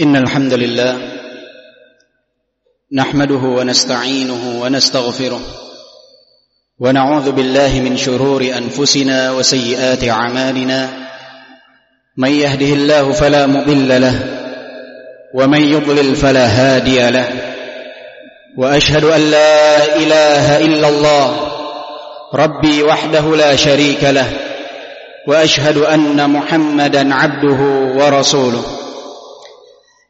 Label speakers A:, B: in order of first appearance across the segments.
A: إن الحمد لله نحمده ونستعينه ونستغفره ونعوذ بالله من شرور أنفسنا وسيئات أعمالنا من يهده الله فلا مضل له ومن يضلل فلا هادي له وأشهد أن لا إله إلا الله ربي وحده لا شريك له وأشهد أن محمدا عبده ورسوله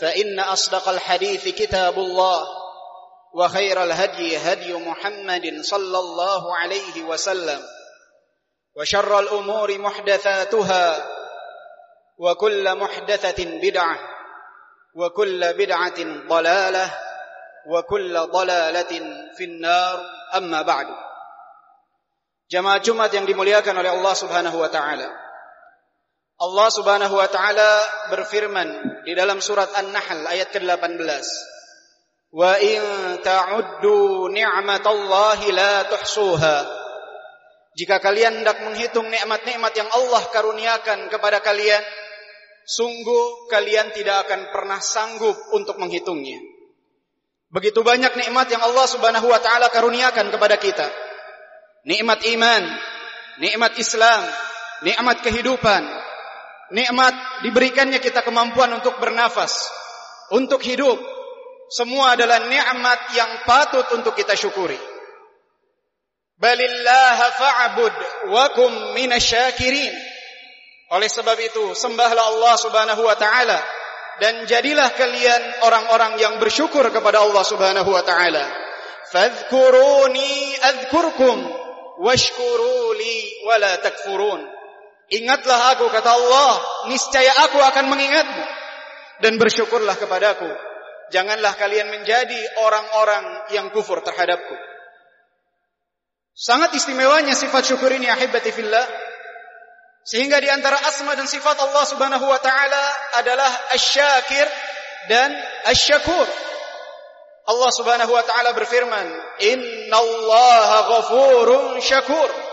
A: فإن أصدق الحديث كتاب الله وخير الهدي هدي محمد صلى الله عليه وسلم وشر الأمور محدثاتها وكل محدثة بدعة وكل بدعة ضلالة وكل ضلالة في النار أما بعد Jamaah Jumat yang dimuliakan oleh Allah Subhanahu wa taala. Allah Subhanahu wa taala berfirman di dalam surat An-Nahl ayat ke-18. Wa in ta'uddu ni'matallahi la tuhsuha. Jika kalian hendak menghitung nikmat-nikmat yang Allah karuniakan kepada kalian, sungguh kalian tidak akan pernah sanggup untuk menghitungnya. Begitu banyak nikmat yang Allah Subhanahu wa taala karuniakan kepada kita. Nikmat iman, nikmat Islam, nikmat kehidupan, nikmat diberikannya kita kemampuan untuk bernafas, untuk hidup. Semua adalah nikmat yang patut untuk kita syukuri. Balillaha fa'bud wa kum minasyakirin. Oleh sebab itu, sembahlah Allah Subhanahu wa taala dan jadilah kalian orang-orang yang bersyukur kepada Allah Subhanahu wa taala. Fadhkuruni adhkurkum washkuru li wala takfurun. Ingatlah aku kata Allah, niscaya aku akan mengingatmu dan bersyukurlah kepadaku. Janganlah kalian menjadi orang-orang yang kufur terhadapku. Sangat istimewanya sifat syukur ini ahibati fillah. Sehingga di antara asma dan sifat Allah Subhanahu wa taala adalah Asy-Syakir dan Asy-Syakur. Allah Subhanahu wa taala berfirman, "Innallaha ghafurun syakur."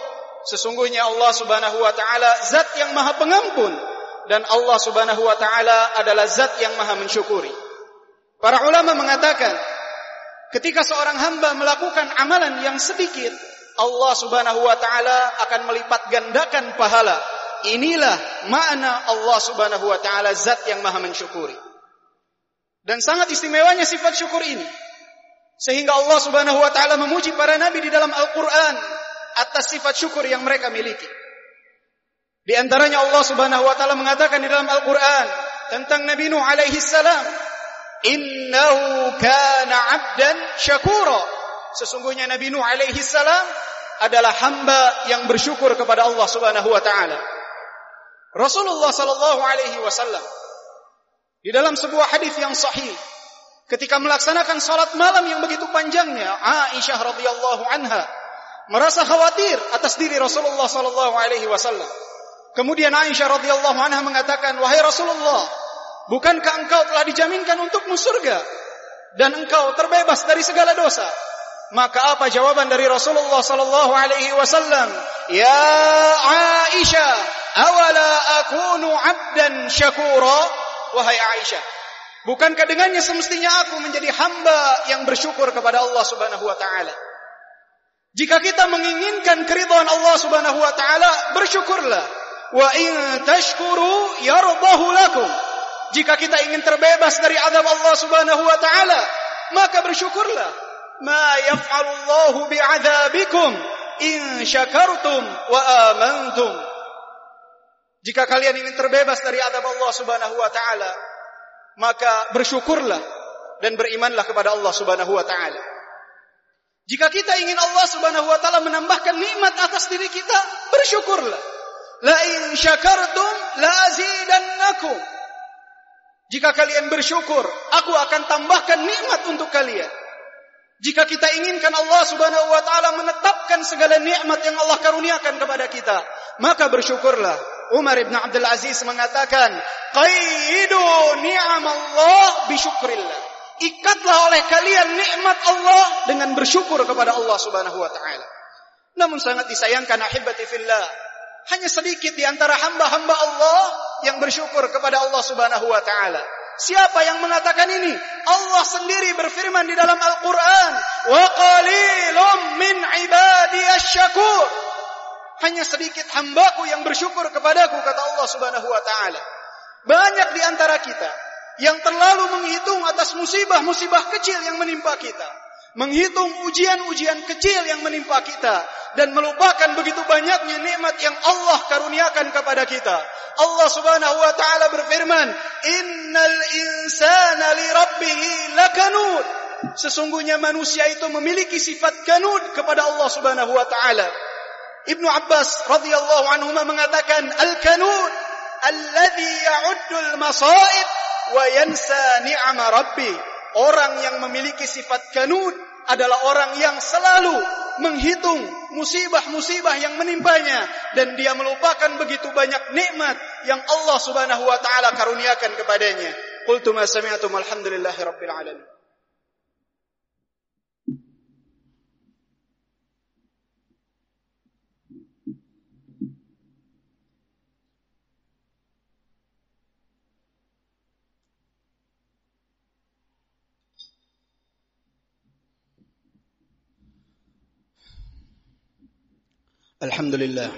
A: Sesungguhnya Allah Subhanahu wa taala zat yang Maha Pengampun dan Allah Subhanahu wa taala adalah zat yang Maha mensyukuri. Para ulama mengatakan, ketika seorang hamba melakukan amalan yang sedikit, Allah Subhanahu wa taala akan melipat gandakan pahala. Inilah makna Allah Subhanahu wa taala zat yang Maha mensyukuri. Dan sangat istimewanya sifat syukur ini. Sehingga Allah subhanahu wa ta'ala memuji para nabi di dalam Al-Quran. Atas sifat syukur yang mereka miliki. Di antaranya Allah subhanahu wa ta'ala mengatakan di dalam Al-Quran. Tentang Nabi Nuh alaihi salam. Innahu kana abdan syakura. Sesungguhnya Nabi Nuh alaihi salam adalah hamba yang bersyukur kepada Allah subhanahu wa ta'ala. Rasulullah sallallahu alaihi wasallam di dalam sebuah hadis yang sahih, ketika melaksanakan salat malam yang begitu panjangnya, Aisyah radhiyallahu anha merasa khawatir atas diri Rasulullah sallallahu alaihi wasallam. Kemudian Aisyah radhiyallahu anha mengatakan, "Wahai Rasulullah, bukankah engkau telah dijaminkan untukmu surga dan engkau terbebas dari segala dosa?" Maka apa jawaban dari Rasulullah sallallahu alaihi wasallam? "Ya Aisyah, awala akunu 'abdan syakura?" wahai Aisyah, bukankah dengannya semestinya aku menjadi hamba yang bersyukur kepada Allah Subhanahu wa taala? Jika kita menginginkan keridhaan Allah Subhanahu wa taala, bersyukurlah. Wa in tashkuru yardahu lakum. Jika kita ingin terbebas dari azab Allah Subhanahu wa taala, maka bersyukurlah. ma yaf'alu Allahu bi'adzabikum in syakartum wa amantum. Jika kalian ingin terbebas dari azab Allah Subhanahu wa taala, maka bersyukurlah dan berimanlah kepada Allah Subhanahu wa taala. Jika kita ingin Allah Subhanahu wa taala menambahkan nikmat atas diri kita, bersyukurlah. La in syakartum la azidannakum. Jika kalian bersyukur, aku akan tambahkan nikmat untuk kalian. Jika kita inginkan Allah Subhanahu wa taala menetapkan segala nikmat yang Allah karuniakan kepada kita, maka bersyukurlah. Umar bin Abdul Aziz mengatakan, "Qaidu ni'amallah bi syukrillah." Ikatlah oleh kalian nikmat Allah dengan bersyukur kepada Allah Subhanahu wa taala. Namun sangat disayangkan ahibati fillah, hanya sedikit di antara hamba-hamba Allah yang bersyukur kepada Allah Subhanahu wa taala. Siapa yang mengatakan ini? Allah sendiri berfirman di dalam Al-Qur'an, "Wa qalilum min ibadiyasy syakur." Hanya sedikit hambaku yang bersyukur kepadaku kata Allah Subhanahu wa taala. Banyak di antara kita yang terlalu menghitung atas musibah-musibah kecil yang menimpa kita. Menghitung ujian-ujian kecil yang menimpa kita. Dan melupakan begitu banyaknya nikmat yang Allah karuniakan kepada kita. Allah subhanahu wa ta'ala berfirman. Innal insana li rabbihi lakanud. Sesungguhnya manusia itu memiliki sifat kanud kepada Allah subhanahu wa ta'ala. Ibnu Abbas radhiyallahu anhu mengatakan. Al-kanud. Alladhi ya'uddul masaib wa yansa ni'ama rabbi. Orang yang memiliki sifat kanud adalah orang yang selalu menghitung musibah-musibah yang menimpanya dan dia melupakan begitu banyak nikmat yang Allah Subhanahu wa taala karuniakan kepadanya. Qultu ma sami'tum alhamdulillahirabbil alamin. الحمد لله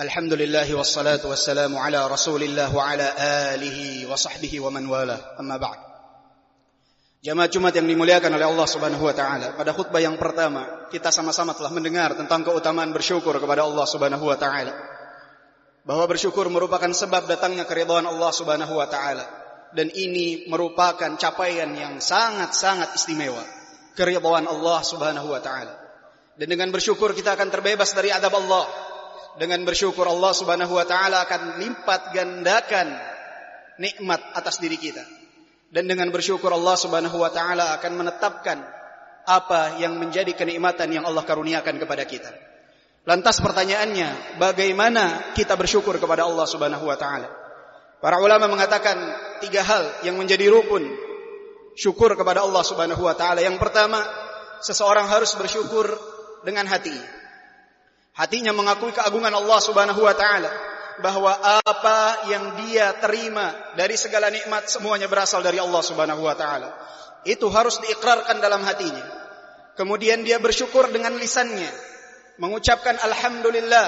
A: الحمد لله والصلاة والسلام على رسول الله وعلى آله وصحبه ومن والاه أما بعد Jamaah Jumat yang dimuliakan oleh Allah Subhanahu wa taala. Pada khutbah yang pertama, kita sama-sama telah mendengar tentang keutamaan bersyukur kepada Allah Subhanahu wa taala. Bahwa bersyukur merupakan sebab datangnya keridhaan Allah Subhanahu wa taala dan ini merupakan capaian yang sangat-sangat istimewa, keridhaan Allah Subhanahu wa taala. Dan dengan bersyukur kita akan terbebas dari adab Allah. Dengan bersyukur Allah subhanahu wa ta'ala akan lipat gandakan nikmat atas diri kita. Dan dengan bersyukur Allah subhanahu wa ta'ala akan menetapkan apa yang menjadi kenikmatan yang Allah karuniakan kepada kita. Lantas pertanyaannya, bagaimana kita bersyukur kepada Allah subhanahu wa ta'ala? Para ulama mengatakan tiga hal yang menjadi rukun syukur kepada Allah subhanahu wa ta'ala. Yang pertama, seseorang harus bersyukur dengan hati. Hatinya mengakui keagungan Allah Subhanahu wa taala bahwa apa yang dia terima dari segala nikmat semuanya berasal dari Allah Subhanahu wa taala. Itu harus diikrarkan dalam hatinya. Kemudian dia bersyukur dengan lisannya, mengucapkan alhamdulillah.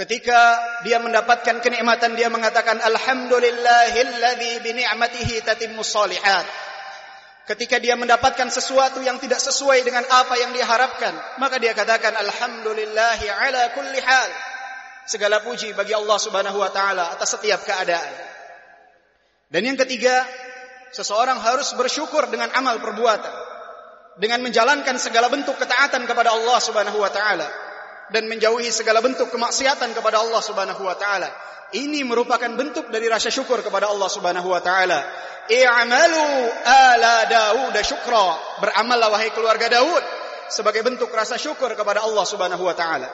A: Ketika dia mendapatkan kenikmatan dia mengatakan alhamdulillahilladzi bi ni'matihi tatimmus shalihat. Ketika dia mendapatkan sesuatu yang tidak sesuai dengan apa yang dia harapkan, maka dia katakan alhamdulillahi ala kulli hal. Segala puji bagi Allah Subhanahu wa taala atas setiap keadaan. Dan yang ketiga, seseorang harus bersyukur dengan amal perbuatan. Dengan menjalankan segala bentuk ketaatan kepada Allah Subhanahu wa taala dan menjauhi segala bentuk kemaksiatan kepada Allah Subhanahu wa taala. Ini merupakan bentuk dari rasa syukur kepada Allah Subhanahu wa taala i'malu ala Daud syukra. Beramallah wahai keluarga Daud sebagai bentuk rasa syukur kepada Allah Subhanahu wa taala.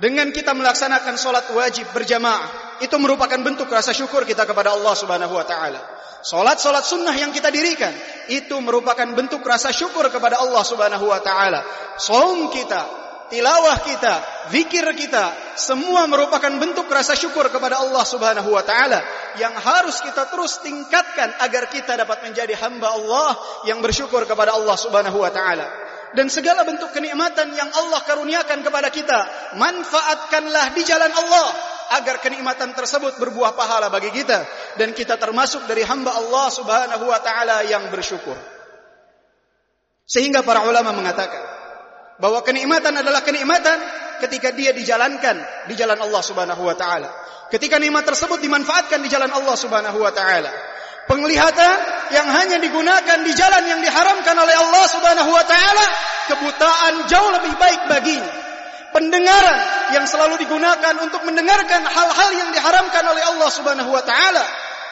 A: Dengan kita melaksanakan solat wajib berjamaah itu merupakan bentuk rasa syukur kita kepada Allah Subhanahu wa taala. Solat-solat sunnah yang kita dirikan itu merupakan bentuk rasa syukur kepada Allah Subhanahu wa taala. Saum kita tilawah kita, zikir kita, semua merupakan bentuk rasa syukur kepada Allah Subhanahu wa taala yang harus kita terus tingkatkan agar kita dapat menjadi hamba Allah yang bersyukur kepada Allah Subhanahu wa taala. Dan segala bentuk kenikmatan yang Allah karuniakan kepada kita, manfaatkanlah di jalan Allah agar kenikmatan tersebut berbuah pahala bagi kita dan kita termasuk dari hamba Allah Subhanahu wa taala yang bersyukur. Sehingga para ulama mengatakan bahwa kenikmatan adalah kenikmatan ketika dia dijalankan di jalan Allah Subhanahu wa taala. Ketika nikmat tersebut dimanfaatkan di jalan Allah Subhanahu wa taala. Penglihatan yang hanya digunakan di jalan yang diharamkan oleh Allah Subhanahu wa taala, kebutaan jauh lebih baik baginya. Pendengaran yang selalu digunakan untuk mendengarkan hal-hal yang diharamkan oleh Allah Subhanahu wa taala,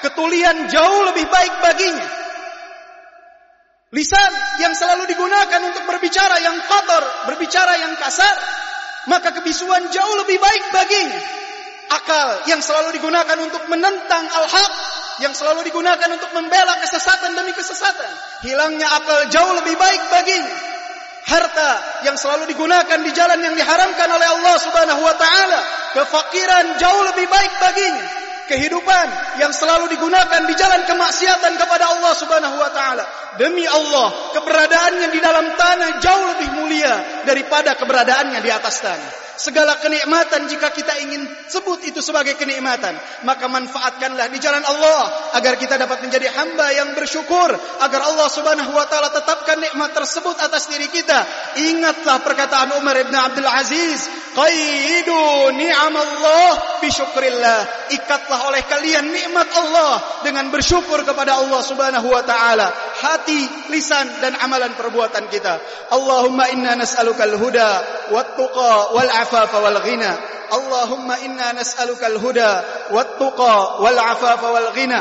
A: ketulian jauh lebih baik baginya. Lisan yang selalu digunakan untuk berbicara yang kotor, berbicara yang kasar, maka kebisuan jauh lebih baik baginya. Akal yang selalu digunakan untuk menentang al-haq, yang selalu digunakan untuk membela kesesatan demi kesesatan, hilangnya akal jauh lebih baik baginya. Harta yang selalu digunakan di jalan yang diharamkan oleh Allah Subhanahu wa taala, kefakiran jauh lebih baik baginya kehidupan yang selalu digunakan di jalan kemaksiatan kepada Allah Subhanahu wa taala. Demi Allah, keberadaannya di dalam tanah jauh lebih mulia daripada keberadaannya di atas tanah segala kenikmatan jika kita ingin sebut itu sebagai kenikmatan maka manfaatkanlah di jalan Allah agar kita dapat menjadi hamba yang bersyukur agar Allah Subhanahu wa taala tetapkan nikmat tersebut atas diri kita ingatlah perkataan Umar bin Abdul Aziz Qaidu ni'am Allah Bishukrillah Ikatlah oleh kalian nikmat Allah Dengan bersyukur kepada Allah subhanahu wa ta'ala Hati, lisan dan amalan perbuatan kita Allahumma inna nas'alukal huda wat tuqa wal afafa wal ghina. Allahumma inna nas'alukal huda wat tuqa wal afafa wal ghina.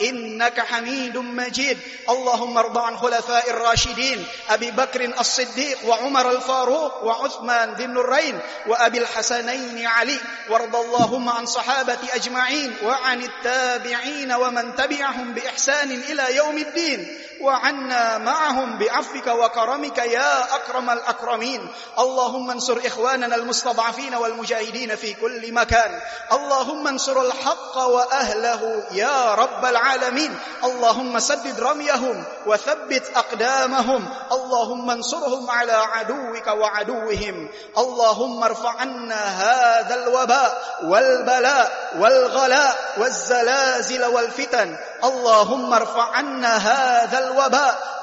A: إنك حميد مجيد. اللهم ارض عن خلفاء الراشدين أبي بكر الصديق وعمر الفاروق وعثمان ذي النورين وأبي الحسنين علي. وارض اللهم عن صحابة أجمعين وعن التابعين ومن تبعهم بإحسان إلى يوم الدين. وعنا معهم بعفك وكرمك يا أكرم الأكرمين. اللهم انصر إخواننا المستضعفين والمجاهدين في كل مكان. اللهم انصر الحق وأهله يا رب العالمين. اللهم سدد رميهم وثبت أقدامهم. اللهم انصرهم على عدوك وعدوهم. اللهم ارفع عنا هذا الوباء والبلاء والغلاء والزلازل والفتن. اللهم ارفع عنا هذا الوباء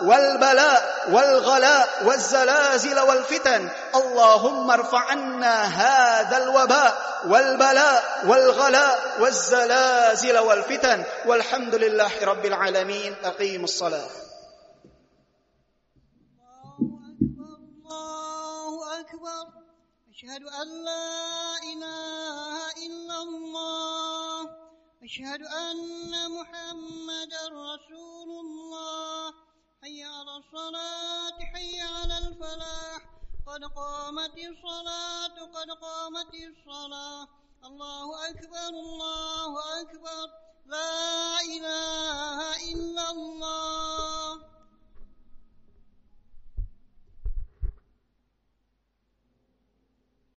A: والبلاء والغلاء والزلازل والفتن. اللهم ارفع عنا هذا الوباء والبلاء والغلاء والزلازل والفتن. والحمد لله رب العالمين. أقيم الصلاة.
B: الله أكبر. أشهد أن لا إله إلا الله. أشهد أن محمد رسول الله. حي على الصلاة حي على الفلاح. قد قامت الصلاة قد قامت الصلاة. الله أكبر الله أكبر. لا إله إلا الله.